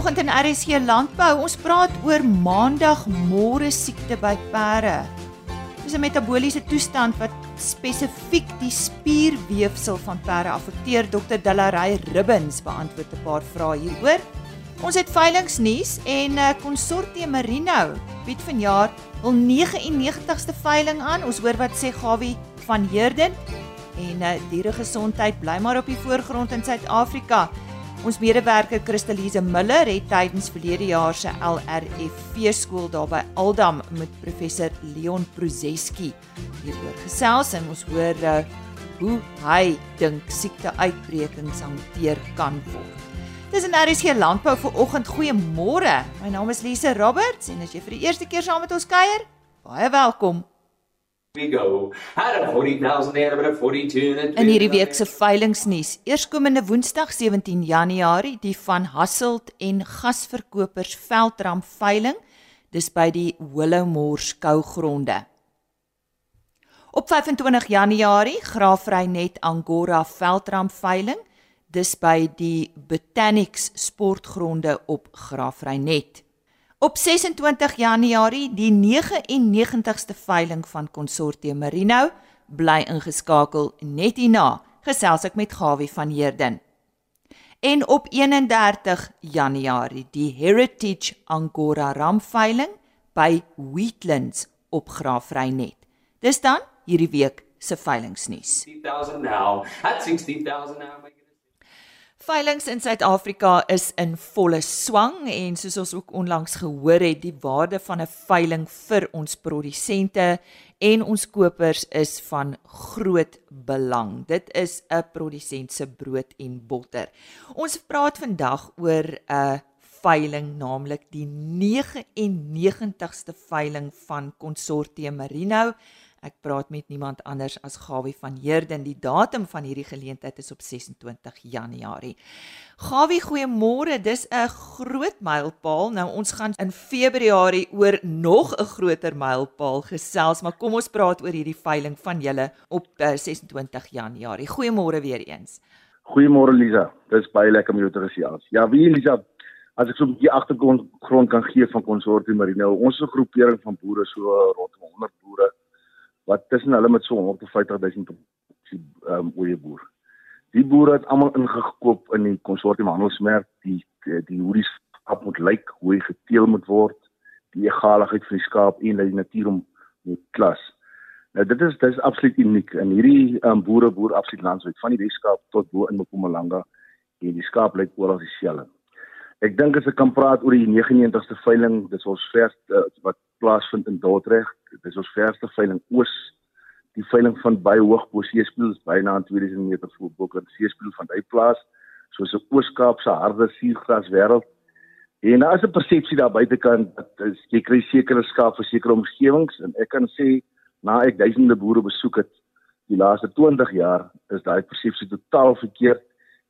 Vanoggend in RSG Landbou, ons praat oor maandag môre siekte by perde. Dis 'n metabooliese toestand wat spesifiek die spierweefsel van perde affekteer. Dr. Dillarey Ribbins beantwoord 'n paar vrae hieroor. Ons het veilingnuus en Consortium uh, Merino bied vanjaar hul 99ste veiling aan. Ons hoor wat sê Gawie van Heerden en uh, dieregesondheid bly maar op die voorgrond in Suid-Afrika. Ons medewerker Kristalise Miller het tydens verlede jaar se LRF skool daar by Aldam met professor Leon Prozeski hieroor gesels en ons hoor uh, hoe hy dink siekteuitbrekings hanteer kan word. Dis 'n RSG landbou vir oggend. Goeiemôre. My naam is Lise Roberts en as jy vir die eerste keer saam met ons kuier, baie welkom. In hierdie week se veilingnuus. Eerskomende Woensdag 17 Januarie, die van Hasselt en Gasverkopers Veldram veiling, dis by die Willowmore skougronde. Op 25 Januarie, Graafrynet Angora Veldram veiling, dis by die Botanics sportgronde op Graafrynet. Op 26 Januarie, die 99ste veiling van Consortium Merino, bly ingeskakel net hierna, gesels ek met Gawie van Heerden. En op 31 Januarie, die Heritage Angora Ram veiling by Wheatlands op Graafrynet. Dis dan hierdie week se veilingsnuus. 60000 now. At 60000 now. Veilings in Suid-Afrika is in volle swang en soos ons ook onlangs gehoor het, die waarde van 'n veiling vir ons produsente en ons kopers is van groot belang. Dit is 'n produsent se brood en botter. Ons praat vandag oor 'n veiling, naamlik die 99ste veiling van Consortium Merino Ek praat met niemand anders as Gawie van Heerden. Die datum van hierdie geleentheid is op 26 Januarie. Gawie, goeiemôre. Dis 'n groot mylpaal. Nou ons gaan in Februarie oor nog 'n groter mylpaal gesels, maar kom ons praat oor hierdie veiling van julle op 26 eh, Januarie. Goeiemôre weer eens. Goeiemôre Lisa. Dis baie lekker om jou te gesels. Ja, wie Lisa, as ek so 'n bietjie agtergrond grond kan gee van Consortium Marino, ons is 'n groepering van boere so rondom 100 boere wat tussen hulle met so 150 000 ehm oeye boer. Die boere het almal ingekoop in die konsortium handelsmerk die die, die hoe die skaap moet lyk, hoe hy geteel moet word, die egaligheid van die skaap en die natuur om moet klas. Nou dit is dit is absoluut uniek en hierdie um, boere boer absoluut landwyd van die Weskaap tot bo in Mpumalanga en die skaap lyk oral dieselfde. Ek dink as ek kan praat oor die 99ste veiling, dis ons verste uh, wat plaasvind in Dordrecht. Dis ons verste veiling oos. Die veiling van baie hoog bo seespieël is byna aan 2000 meter voor bo kan seespieël van daai plaas soos 'n Ooskaapse harde suurgras wêreld. En daar is 'n persepsie daar buitekant dat is, jy kry sekere skaap vir sekere omgewings en ek kan sê na ek duisende boere besoek het die laaste 20 jaar is daai persepsie totaal verkeerd.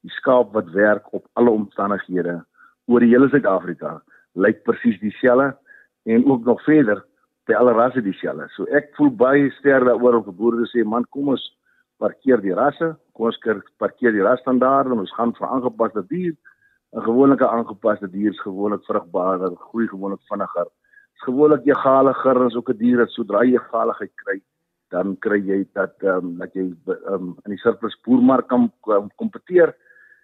Die skaap wat werk op alle omstandighede oor die hele Suid-Afrika lyk presies dieselfde en ook nog verder by alle rasse dieselfde. So ek voel baie sterk daaroor om boere sê man kom ons parkeer die rasse, kom ons parkeer die rasstandaarde en ons gaan vir aangepaste dier. 'n Gewone aangepaste dier is gewoonlik vrugbaarder, groei gewoonlik vinniger. Is gewoonlik egaliger as ook 'n dier wat sodra jy egaligheid kry, dan kry jy dat ehm um, dat jy um, in die surplus boermark kan kompeteer.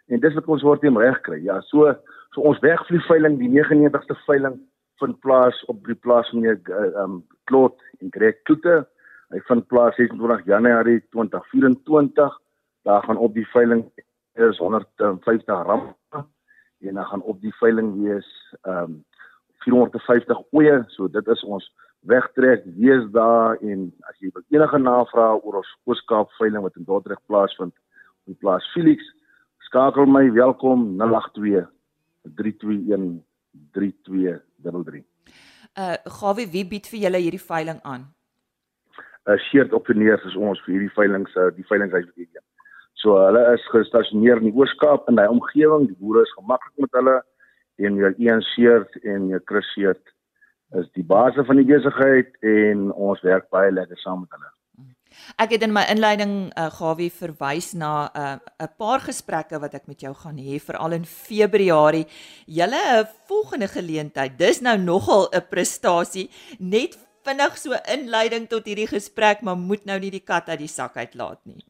En dis wat ons word teen reg kry. Ja, so so ons wegvlieg veiling die 99ste veiling vind plaas op die plaas van die uh, um Klot en Greg Kloete. Hy vind plaas 26 Januarie 2024. Daar gaan op die veiling is 150 rand en dan gaan op die veiling wees um 450 oeye. So dit is ons wegtrek wees daar en as jy enige navrae oor ons Ooskaap veiling wat in Dordrecht plaasvind op die plaas Felix skakel my welkom 082 321 32 33. Uh Gawie, wie bied vir julle hierdie veiling aan? uh, Sheert opneers is ons vir hierdie veilings uh die veilingshuis beteken. So hulle is gestasioneer in die Ooskaap in daai omgewing. Die boere is gemaklik met hulle en jou een sheert en jou Chris sheert is die basis van die besigheid en ons werk baie lekker saam met hulle. Ek het in my inleiding uh, Gawie verwys na 'n uh, paar gesprekke wat ek met jou gaan hê veral in Februarie. Julle 'n volgende geleentheid. Dis nou nogal 'n prestasie. Net vinnig so inleiding tot hierdie gesprek, maar moet nou nie die kat uit die sak uitlaat nie.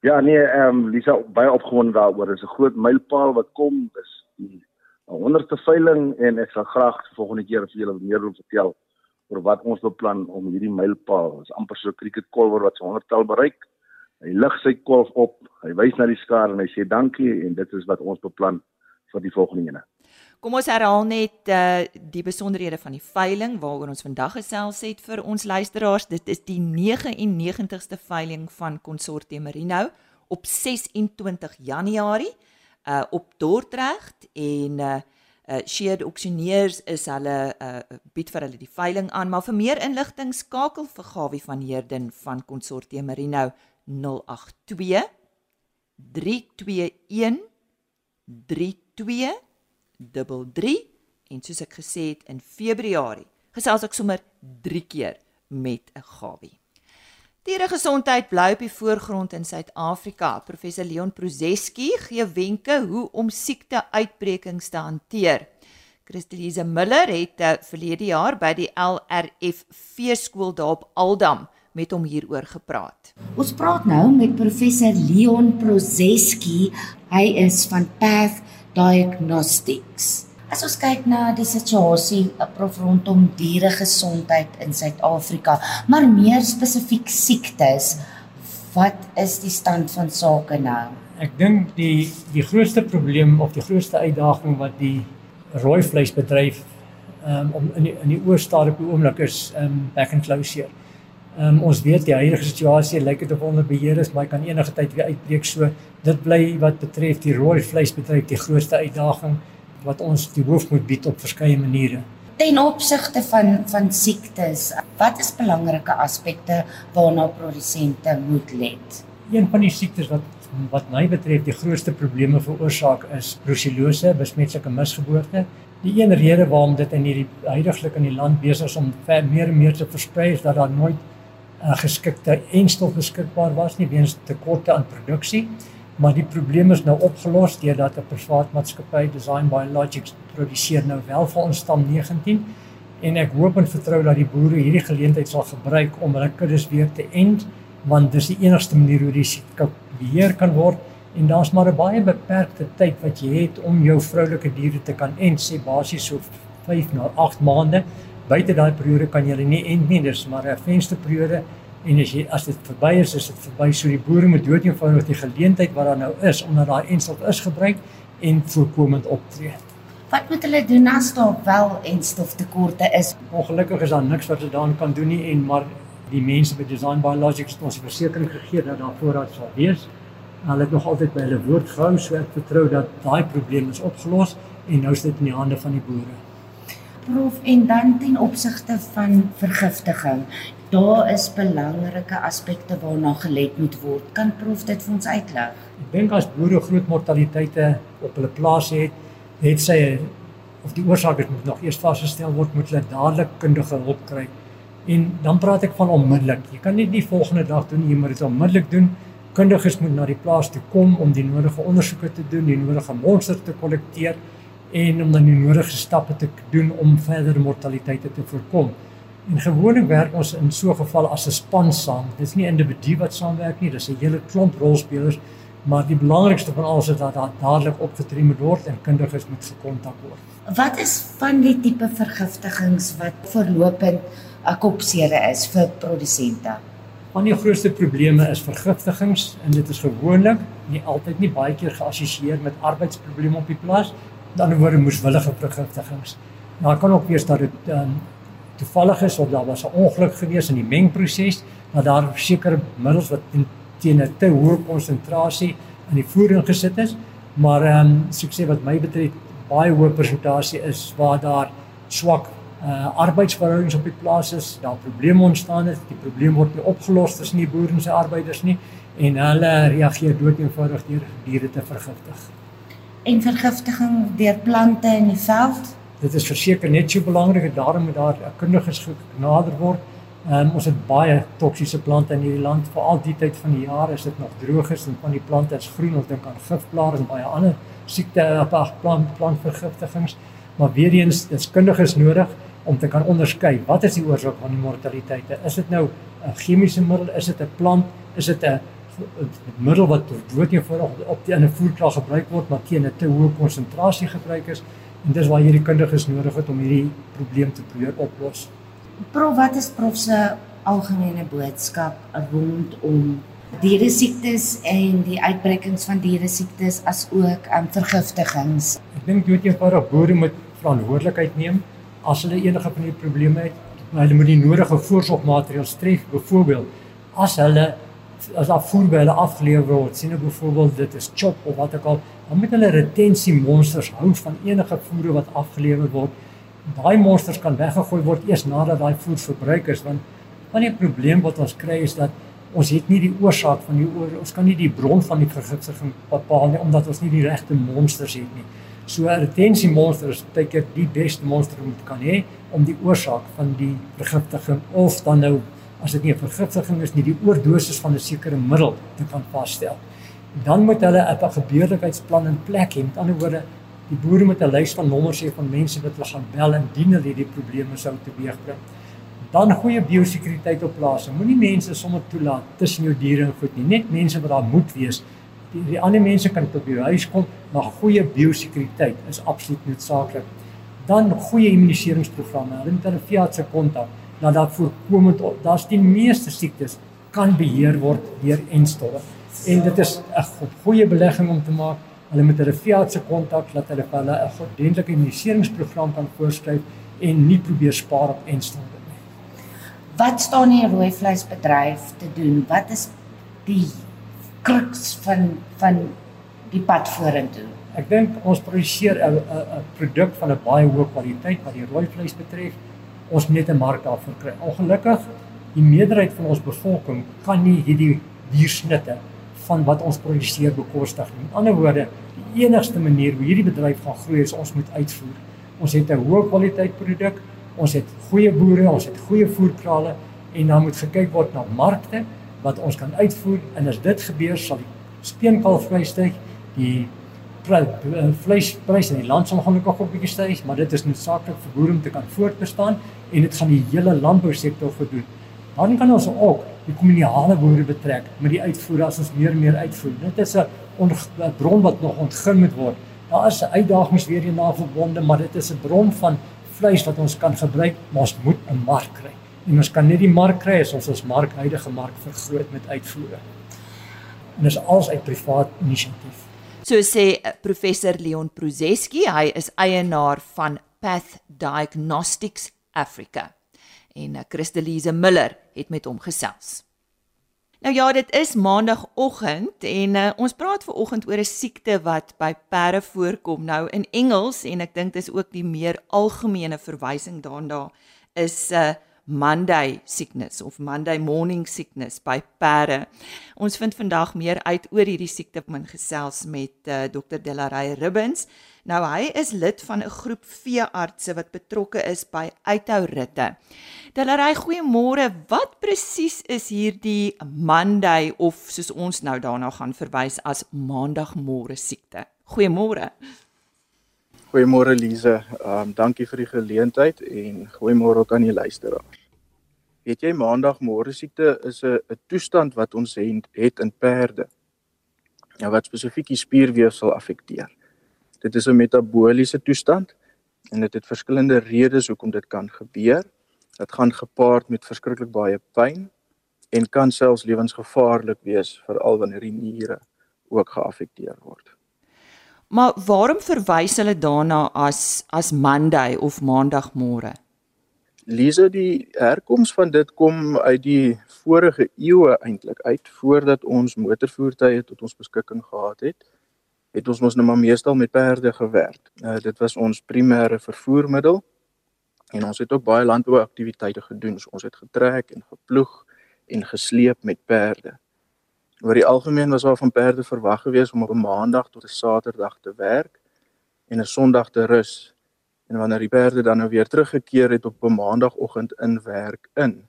Ja, nee, ehm um, Lisa baie opgewonde daaroor. Dit is 'n groot mylpaal wat kom. Dis die 100ste veiling en ek sal graag volgende keer vir julle meer wil vertel oor wat ons beplan om hierdie mylpaal. Dit is amper so 'n cricketkolwer wat se 100 tel bereik. Hy lig sy kolf op, hy wys na die skaar en hy sê dankie en dit is wat ons beplan vir die volgende ene. Kom ons herhaal net uh die besonderhede van die veiling waaroor ons vandag gesels het vir ons luisteraars. Dit is die 99ste veiling van Consortium Merino op 26 Januarie uh op Dordrecht en uh uh shared auctioneers is hulle uh bied vir hulle die veiling aan maar vir meer inligting skakel vir Gawie van Heerden van Consortium Merino 082 321 3233 en soos ek gesê het in Februarie gesels ek sommer 3 keer met 'n Gawie Diere gesondheid bly op die voorgrond in Suid-Afrika. Professor Leon Prozeski gee wenke hoe om siekte-uitbrekings te hanteer. Christelise Miller het uh, verlede jaar by die LRF veeskool daar op Aldam met hom hieroor gepraat. Ons praat nou met professor Leon Prozeski. Hy is van Path Diagnostics. As ons kyk na die situasie prof rondom dieregesondheid in Suid-Afrika, maar meer spesifiek siektes, wat is die stand van sake nou? Ek dink die die grootste probleem of die grootste uitdaging wat die rooi vleisbedryf um, om in die, in die oorstade op die oomblik is um back and closure. Um, ons weet die huidige situasie lyk dit of onder beheer is, maar kan enige tyd weer uitbreek. So dit bly wat betref die rooi vleisbedryf die grootste uitdaging wat ons die hoof moet bied op verskeie maniere. Ten opsigte van van siektes, wat is belangrike aspekte waarna produsente moet let? Een van die siektes wat wat my betref die grootste probleme veroorsaak is brucellose, besmetlike misgeboorte. Die een rede waarom dit in hierdie huidigelik in die land besig is om ver meer en meer te versprei is dat daar nooit 'n geskikte enstof beskikbaar was nie weens tekorte aan produksie maar die probleem is nou opgelos deurdat 'n privaat maatskappy Design Biologics produseer nou wel vir ons stam 19 en ek hoop en vertrou dat die boere hierdie geleentheid sal gebruik om hulle kuddes weer te end want dis die enigste manier hoe die siekte beheer kan word. En daar's maar 'n baie beperkte tyd wat jy het om jou vroulike diere te kan end sê basies so 5 na 8 maande buite daai periode kan jy hulle nie end nie dis maar 'n vensterperiode En as jy as dit verby is, is dit verby. So die boere moet dood eenvoudig die geleentheid wat daar nou is omdat daai enstof is gebruik en voorkomend optree. Wat moet hulle doen as daar wel enstoftekorte is? Ongelukkig is daar niks wat hulle daaraan kan doen nie en maar die mense by Design Biologics het ons versekering gegee dat daar voorraad sal wees. Hulle het nog altyd by hulle woord gehou, so ek vertrou dat daai probleem is opgelos en nou is dit in die hande van die boere. Prof en dan ten opsigte van vergiftiging daar is belangrike aspekte waarna gelet moet word. Kan prof dit vir ons uitlig? Ek dink as boere groot mortaliteite op hulle plase het, het sy of die oorsake moet nog eers vasgestel word, moet hulle dadelik kundige hulp kry. En dan praat ek van onmiddellik. Jy kan nie die volgende dag doen, jy moet dit onmiddellik doen. Kundiges moet na die plaas toe kom om die nodige ondersoeke te doen, die nodige monsters te kollekteer en om dan die nodige stappe te doen om verdere mortaliteite te voorkom. En gewoonlik werk ons in so 'n geval as 'n span saam. Dit is nie individu wat saamwerk nie, dis 'n hele klomp rolspelers, maar die belangrikste van alles is dat daar dadelik opgetree moet word en kundiges moet gekontak word. Wat is van die tipe vergiftigings wat voorlopend 'n kopseere is vir produsente? Van die grootste probleme is vergiftigings en dit is gewoonlik nie altyd nie baie keer geassosieer met arbeidsprobleme op die plaas. Die ander woorde moeswillige vergiftigings. Maar kan ook wees dat dit um, toevallig is of daar was 'n ongeluk gewees in die mengproses dat daar sekere middels wat teen 'n te hoë konsentrasie in die voeding gesit is. Maar ehm um, sukses wat my betref baie hoë persentasie is waar daar swak uh, arbeidsverhoudings op die plaas is daar probleme ontstaan het die probleem word nie opgelos tussen die boere en sy arbeiders nie en hulle reageer dood eenvoudig deur diere te vergiftig. En vergiftiging deur plante in die veld dit is verseker net so belangrik en daarom moet daar kundiges genader word Ehm um, ons het baie toksiese plante in hierdie land. Veral die tyd van die jaar is dit nog droog is en van die plante is groen. Ons dink aan gifblaar en baie ander siekte op plant plantvergiftigings. Maar weer eens, dis kundiges nodig om te kan onderskei wat is die oorsaak van die mortaliteite. Is dit nou 'n chemiese middel, is dit 'n plant, is dit 'n middel wat doodeenvoudig op die in 'n voertuig gebruik word maar teen 'n te hoë konsentrasie gebruik is en dis waar hierdie kundiges nodig het om hierdie probleem te probeer oplos. Prof, wat is prof se algemene boodskap rondom diere siektes en die uitbrekings van diere siektes as ook aan um, vergiftigings? Ek dink doodeenvoudig boere moet verantwoordelikheid neem as hulle enige van hierdie probleme het. Hulle moet die nodige voorsorgmaatreëls tref, byvoorbeeld as hulle as afvoer by hulle afgelewer word, sien ek byvoorbeeld dit is chop of wat ook al, dan moet hulle retensie monsters hou van enige voere wat afgelewer word. Daai monsters kan weggegooi word eers nadat daai voer verbruik is want van die probleem wat ons kry is dat ons het nie die oorsaak van die oor, ons kan nie die bron van die vergiftiging bepaal nie omdat ons nie die regte monsters het nie. So 'n retensie monster is baie keer die beste monster om te kan hê om die oorsaak van die vergiftiging of dan nou as dit nie 'n vergiftiging is nie, die oordosis van 'n sekere middel te kan vasstel. Dan moet hulle 'n gebeurlikheidsplan in plek hê. Met ander woorde, die boere moet 'n lys van nommers hê van mense wat hulle gaan bel indien hulle hierdie probleme sou teweegbring. Dan goeie biosekuriteit op plaas. Moenie mense sommer toelaat tussen jou diere en goed nie. Net mense wat daar moet wees. Die, die ander mense kan tot by jou huis kom, maar goeie biosekuriteit is absoluut noodsaaklik. Dan goeie immuniseringsprogramme. Hulle moet hulle veeartse kontak dat daar voorkomend daar's die meeste siektes kan beheer word deur enstowwe. En dit is 'n goeie belegging om te maak. Hulle met hulle veeartse kontak dat hulle vir hulle 'n ordentlike immuniseringsprogram kan voorskryf en nie probeer spaar op enstowwe nie. Wat staan die rooi vleisbedryf te doen? Wat is die kruks van van die pad vorentoe? Ek dink ons produseer 'n 'n 'n produk van 'n baie hoë kwaliteit wat die rooi vleis betref ons net 'n mark daarvoor kry. Ongelukkig die meerderheid van ons bevolking kan nie hierdie diersnitte van wat ons produseer bekostig nie. Met ander woorde, die enigste manier hoe hierdie bedryf gaan groei is ons moet uitvoer. Ons het 'n hoë kwaliteit produk, ons het goeie boere, ons het goeie voerkrale en dan moet gekyk word na markte wat ons kan uitvoer en as dit gebeur sal die steenkalfvleis styg, die Eh, vleispryse in die land sal ongelukkig ook bietjie styg, maar dit is noodsaaklik vir boere om te kan voortbestaan en dit gaan die hele landbousektor gedoen. Dan kan ons ook die kommunale boere betrek met die uitvoer as ons meer en meer uitvoer. Dit is 'n bron wat nog ontgin moet word. Daar is uitdagings weer hierna verbonde, maar dit is 'n bron van vleis wat ons kan gebruik, maar ons moet 'n mark kry. En ons kan net die mark kry as ons ons mark huidige mark vergroot met uitvoere. En dis als uit privaat inisiatief. So sê eh, professor Leon Prozeski, hy is eienaar van Path Diagnostics Africa. En eh, Christelise Miller het met hom gesels. Nou ja, dit is maandagooggend en uh, ons praat ver oggend oor 'n siekte wat by perde voorkom. Nou in Engels en ek dink dis ook die meer algemene verwysing daarna is 'n uh, Monday sickness of Monday morning sickness by perde. Ons vind vandag meer uit oor hierdie siekte in gesels met uh, Dr. Delaray Ribbons. Nou hy is lid van 'n groep veeartse wat betrokke is by uithou-ritte. Delaray, goeiemôre. Wat presies is hierdie Monday of soos ons nou daarna gaan verwys as maandagmôre siekte? Goeiemôre. Goeiemôre Lize. Ehm um, dankie vir die geleentheid en goeiemôre ook aan die luisteraars. Weet jy maandagmôre siekte is 'n 'n toestand wat ons het, het in perde. Ja wat spesifiek die spierweefsel affekteer. Dit is 'n metabooliese toestand en dit het verskillende redes hoekom dit kan gebeur. Dit gaan gepaard met verskriklik baie pyn en kan selfs lewensgevaarlik wees veral wanneer die niere ook geaffekteer word. Maar waarom verwys hulle daarna as as Monday of Maandagmôre? Lise die herkoms van dit kom uit die vorige eeue eintlik uit voordat ons motorvoertuie tot ons beskikking gehad het het ons mos nou maar meestal met perde gewerk. Uh, dit was ons primêre vervoermiddel en ons het ook baie landbouaktiwiteite gedoen. So ons het getrek en geploeg en gesleep met perde. Oor die algemeen was daar van perde verwag gewees om op 'n maandag tot 'n saterdag te werk en 'n sonderdag te rus. En wanneer die perde dan nou weer teruggekeer het op 'n maandagooggend in werk in,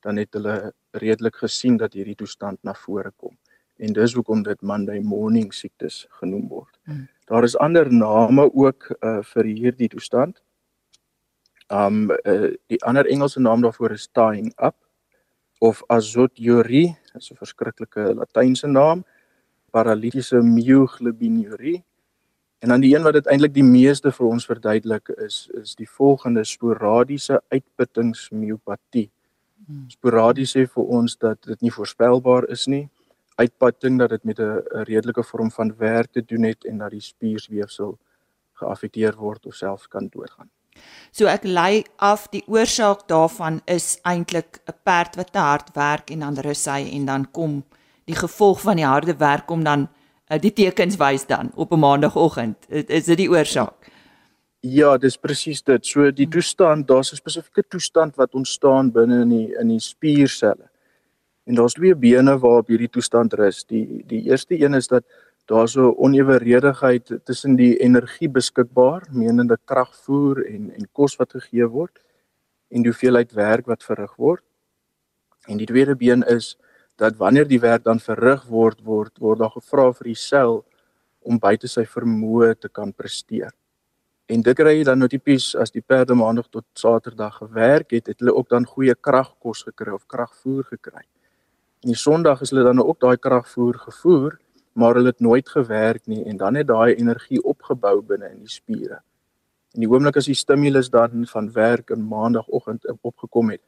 dan het hulle redelik gesien dat hierdie toestand na vore kom. En dis hoekom dit Monday morning siektes genoem word. Hmm. Daar is ander name ook uh, vir hierdie toestand. Um uh, die ander Engelse naam daarvoor is tying up of azoturie, dis 'n verskriklike latynse naam, paralitiese myoglobinurie. En dan die een wat dit eintlik die meeste vir ons verduidelik is is die volgende sporadiese uitputtingsmiopatie. Hmm. Sporadies sê vir ons dat dit nie voorspelbaar is nie. Uitputting dat dit met 'n redelike vorm van werk te doen het en dat die spiersweefsel geaffekteer word of selfs kan doodgaan. So ek lei af die oorsaak daarvan is eintlik 'n perd wat te hard werk en dan rus hy en dan kom die gevolg van die harde werk kom dan uh, die tekens wys dan op 'n maandagooggend. Is dit die oorsaak? Ja, dis presies dit. So die toestand, daar's 'n spesifieke toestand wat ontstaan binne in die in die spierselle. En daar's twee bene waarop hierdie toestand rus. Die die eerste een is dat daar so oneweredigheid tussen die energie beskikbaar, menende kragvoer en en kos wat gegee word en die hoeveelheid werk wat verrig word. En die tweede been is dat wanneer die werk dan verrig word word word daar gevra vir die sel om buite sy vermoë te kan presteer. En dit kry jy dan nou tipies as die perde maandag tot saterdag gewerk het, het hulle ook dan goeie kragkos gekry of kragvoer gekry. En die sonderdag is hulle dan ook daai kragvoer gevoer, maar hulle het nooit gewerk nie en dan het daai energie opgebou binne in die spiere. En die oomblik as die stimulus dan van werk in maandagooggend opgekom het,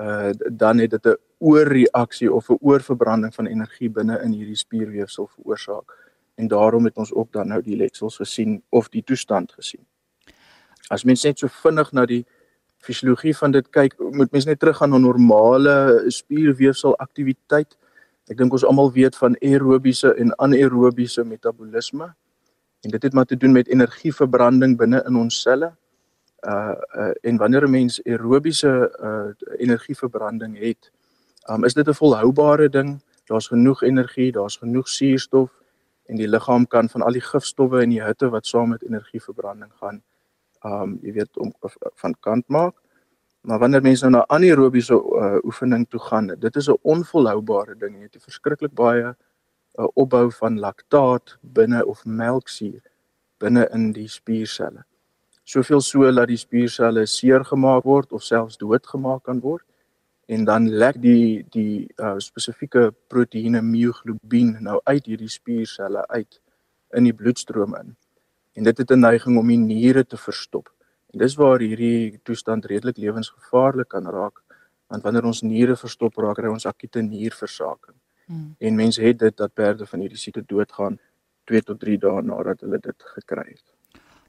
uh dan het dit 'n oorreaksie of 'n oorverbranding van energie binne in hierdie spierweefsel veroorsaak en daarom het ons ook dan nou die letsels gesien of die toestand gesien. As mens net so vinnig na die fisiologie van dit kyk, moet mens net teruggaan na normale spierweefsel aktiwiteit. Ek dink ons almal weet van aerobiese en anaerobiese metabolisme en dit het maar te doen met energieverbranding binne in ons selle uh, uh en wanneer 'n mens aerobiese uh energieverbranding het, um, is dit 'n volhoubare ding. Daar's genoeg energie, daar's genoeg suurstof en die liggaam kan van al die gifstowwe en die hitte wat saam met energieverbranding gaan, um jy weet om van kant maak. Maar wanneer mense nou na anaerobiese uh, oefening toe gaan, dit is 'n onvolhoubare ding. Jy het verskriklik baie uh, opbou van laktaat binne of melksuur binne in die spierselle soveel so dat die spierselle seer gemaak word of selfs doodgemaak kan word. En dan lek die die uh, spesifieke proteïene myoglobien nou uit hierdie spierselle uit in die bloedstroom in. En dit het 'n neiging om die niere te verstop. En dis waar hierdie toestand redelik lewensgevaarlik kan raak want wanneer ons niere verstop raak kry ons akute nierversaking. Hmm. en mense het dit dat perde van hierdie siekte doodgaan 2 tot 3 dae nadat hulle dit gekry het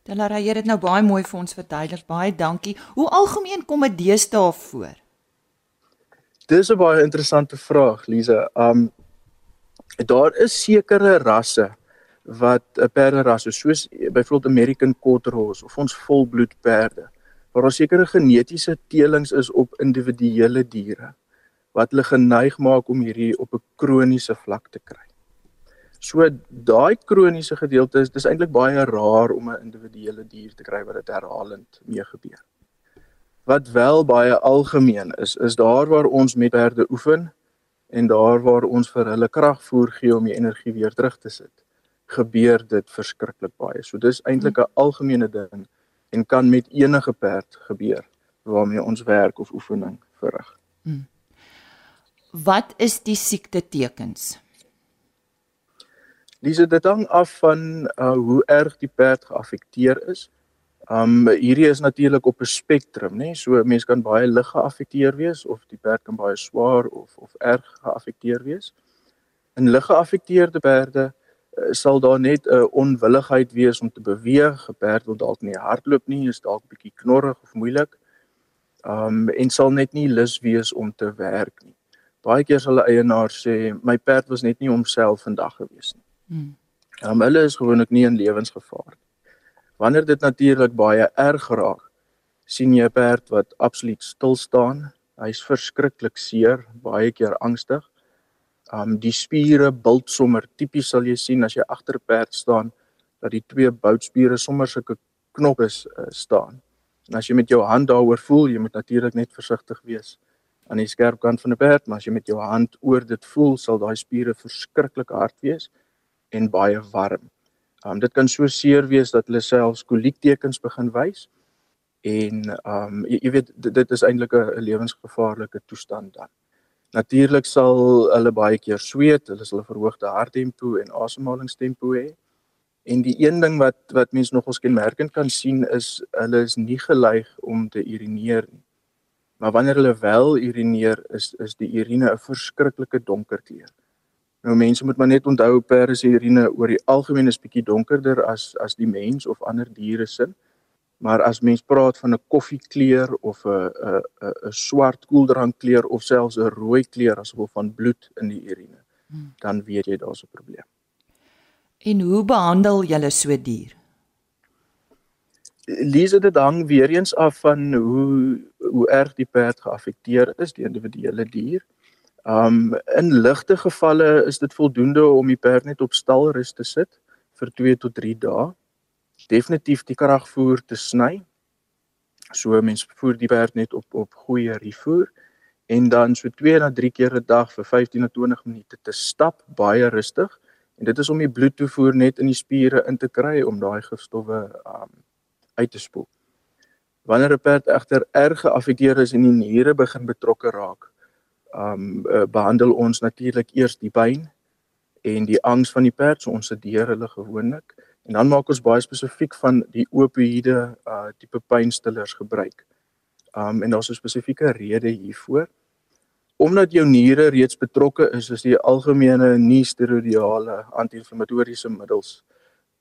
Delara, jy het nou baie mooi vir ons verduidelik. Baie dankie. Hoe algemeen kom dit deesdae voor? Dis 'n baie interessante vraag, Lize. Um daar is sekere rasse wat 'n perderasse soos byvoorbeeld American Quarter Horse of ons volbloed perde waar daar sekere genetiese teelings is op individuele diere wat hulle geneig maak om hierdie op 'n kroniese vlak te kry. So daai kroniese gedeelte is dis eintlik baie rar om 'n individuele dier te kry wat dit herhalend mee gebeur. Wat wel baie algemeen is, is daar waar ons met perde oefen en daar waar ons vir hulle krag voer gee om die energie weer terug te sit, gebeur dit verskriklik baie. So dis eintlik 'n algemene ding en kan met enige perd gebeur waarmee ons werk of oefening verrig. Hmm. Wat is die siekte Dis dit hang af van uh, hoe erg die perd geaffekteer is. Um hierdie is natuurlik op 'n spektrum, né? So 'n mens kan baie lig geaffekteer wees of die perd kan baie swaar of of erg geaffekteer wees. In lig geaffekteerde perde uh, sal daar net 'n uh, onwilligheid wees om te beweeg. 'n Perd wil dalk nie hardloop nie, is dalk bietjie knorrig of moeilik. Um en sal net nie lus wees om te werk nie. Baie keer sal 'n eienaar sê my perd was net nie homself vandag gewees nie. Hmm. Um, hulle is gewoonlik nie in lewensgevaar. Wanneer dit natuurlik baie erg raak, sien jy 'n perd wat absoluut stil staan. Hy's verskriklik seer, baie keer angstig. Um die spiere bult sommer. Tipies sal jy sien as jy agter 'n perd staan dat die twee boutspiere sommer sulke knoppe uh, staan. En as jy met jou hand daaroor voel, jy moet natuurlik net versigtig wees aan die skerp kant van 'n perd, maar as jy met jou hand oor dit voel, sal daai spiere verskriklik hard wees en baie warm. Um dit kan so seer wees dat hulle selfs koliektekens begin wys en um jy, jy weet dit, dit is eintlik 'n lewensgevaarlike toestand dan. Natuurlik sal hulle baie keer sweet, hulle sal 'n verhoogde harttempo en asemhalingstempo hê. En die een ding wat wat mense nogals kenmerkend kan sien is hulle is nie geneig om te urineer nie. Maar wanneer hulle wel urineer, is is die urine 'n verskriklike donker kleur. Nou mense moet maar net onthou perde se urine oor die algemeen is bietjie donkerder as as die mens of ander diere se. Maar as mens praat van 'n koffiekleur of 'n 'n 'n swart koeldrankkleur of selfs 'n rooi kleur as gevolg van bloed in die urine, hmm. dan weet jy daar's 'n probleem. En hoe behandel julle so dier? Lise dit hang weer eens af van hoe hoe erg die perd geaffekteer is, die individuele dier. Um in ligte gevalle is dit voldoende om die perd net op stalrus te sit vir 2 tot 3 dae definitief die kragvoer te sny. So mens voer die perd net op op goeie rivoer en dan so 2 na 3 keer 'n dag vir 15 na 20 minute te stap baie rustig en dit is om die bloedtoevoer net in die spiere in te kry om daai gifstowwe um uit te spoel. Wanneer 'n perd egter erg geaffekteer is en die niere begin betrokke raak, um uh, behandel ons natuurlik eers die pyn en die angs van die perd, so ons sedeer hulle gewoonlik En dan maak ons baie spesifiek van die opioïde uh tipe pynstillers gebruik. Um en daar's 'n spesifieke rede hiervoor. Omdat jou niere reeds betrokke is, is die algemene nie-steroidale anti-inflammatoriese middels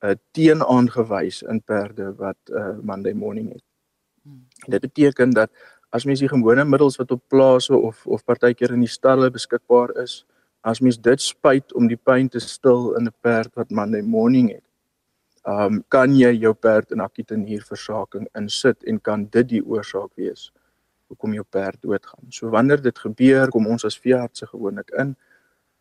uh teen aangewys in perde wat uh Monday morning het. Hmm. Dit beteken dat as mens die gewone middels wat op plase of of partykeer in die stalle beskikbaar is, as mens dit spuit om die pyn te stil in 'n perd wat Monday morning het, um, kan jy jou perd in akute nierversaking insit en kan dit die oorsaak wees hoekom jou perd doodgaan. So wanneer dit gebeur, kom ons as veeartse gewoonlik in.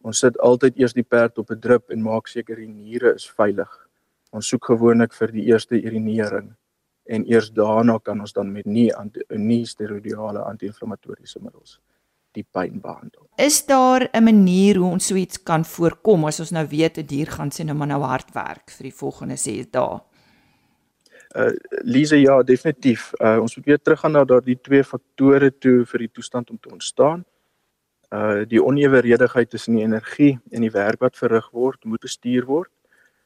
Ons sit altyd eers die perd op 'n drip en maak seker die niere is veilig. Ons soek gewoonlik vir die eerste urinering en eers daarna kan ons dan met nie nie steroidale anti-inflammatoriese middels die pyn behandel. Is daar 'n manier hoe ons so iets kan voorkom as ons nou weet 'n dier gaan sê nou maar nou hard werk vir die volgende 6 dae? Uh Lise ja, definitief. Uh ons moet weer teruggaan na daardie twee faktore toe vir die toestand om te ontstaan. Uh die oneweredigheid tussen die energie en die werk wat verrig word, moet bestuur word.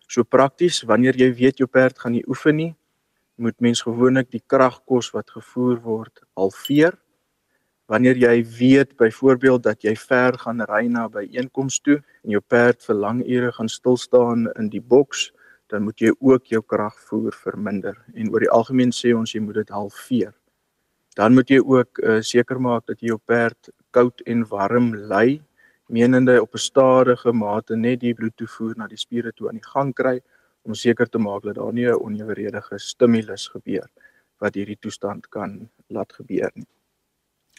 So prakties, wanneer jy weet jou perd gaan nie oefen nie, moet mens gewoonlik die kragkos wat gevoer word halveer Wanneer jy weet byvoorbeeld dat jy ver gaan ry na by einkoms toe en jou perd vir lang ure gaan stil staan in die boks, dan moet jy ook jou kragvoer verminder en oor die algemeen sê ons jy moet dit halveer. Dan moet jy ook uh, seker maak dat jy jou perd koud en warm lei, menende op 'n stadige mate net die bloedtoevoer na die spiere toe aan die gang kry om seker te maak dat daar nie 'n oneweredige stimulus gebeur wat hierdie toestand kan laat gebeur nie.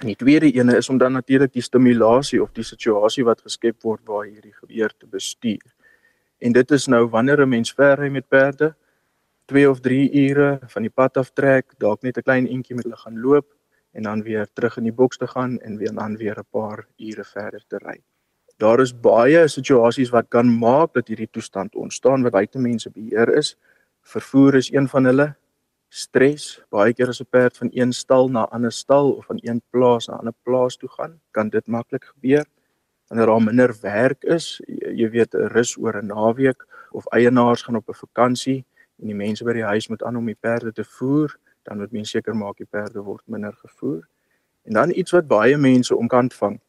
En die tweede ene is om dan natuurlik die stimulasie of die situasie wat geskep word waar hierdie gebeur te bestuur. En dit is nou wanneer 'n mens verry met perde 2 of 3 ure van die pad af trek, dalk net 'n klein entjie met hulle gaan loop en dan weer terug in die boks te gaan en weer dan weer 'n paar ure verder te ry. Daar is baie situasies wat kan maak dat hierdie toestand ontstaan wat buite mense beheer is. Vervoer is een van hulle stres. Baie keer as 'n perd van een stal na 'n ander stal of van een plaas na 'n ander plaas toe gaan, kan dit maklik gebeur. Wanneer daar minder werk is, jy, weet rus oor 'n naweek of eienaars gaan op 'n vakansie en die mense by die huis moet aan om die perde te voer, dan moet mens seker maak die perde word minder gevoer. En dan iets wat baie mense omkant vang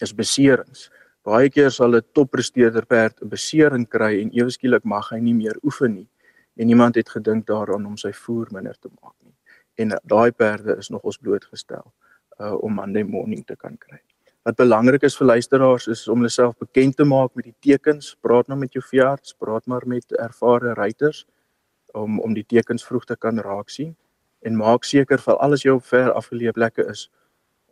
is beserings. Baie keer sal 'n toppresteerder perd 'n besering kry en ewe skielik mag hy nie meer oefen nie en niemand het gedink daaraan om sy voer minder te maak nie. En daai perde is nog ons blootgestel uh om Monday morning te kan kry. Wat belangrik is vir luisteraars is om hulle self bekend te maak met die tekens. Praat nou met jou veearts, praat maar met ervare ruiters om om die tekens vroeg te kan raak sien en maak seker vir alles jou ver afgeleë plekke is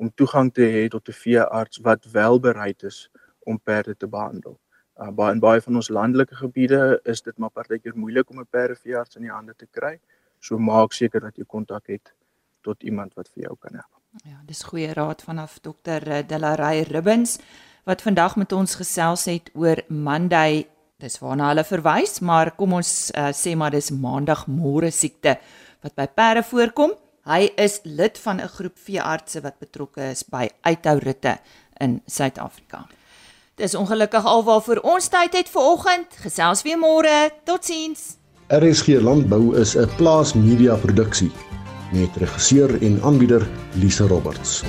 om toegang te hê tot 'n veearts wat wel bereid is om perde te behandel. Uh, baie in baie van ons landelike gebiede is dit maar partykeer moeilik om 'n perdeveearts in die hande te kry. So maak seker dat jy kontak het tot iemand wat vir jou kan help. Ja, dis goeie raad vanaf dokter Delaray Ribbins wat vandag met ons gesels het oor Monday. Dis waarna hulle verwys, maar kom ons uh, sê maar dis maandag môre siekte wat by perde voorkom. Hy is lid van 'n groep veeartse wat betrokke is by uithou-ritte in Suid-Afrika. Dis ongelukkig alwaar vir ons tyd het vir oggend. Gesels weer môre. Totsiens. RSG Landbou is 'n plaas media produksie met regisseur en aanbieder Lise Roberts.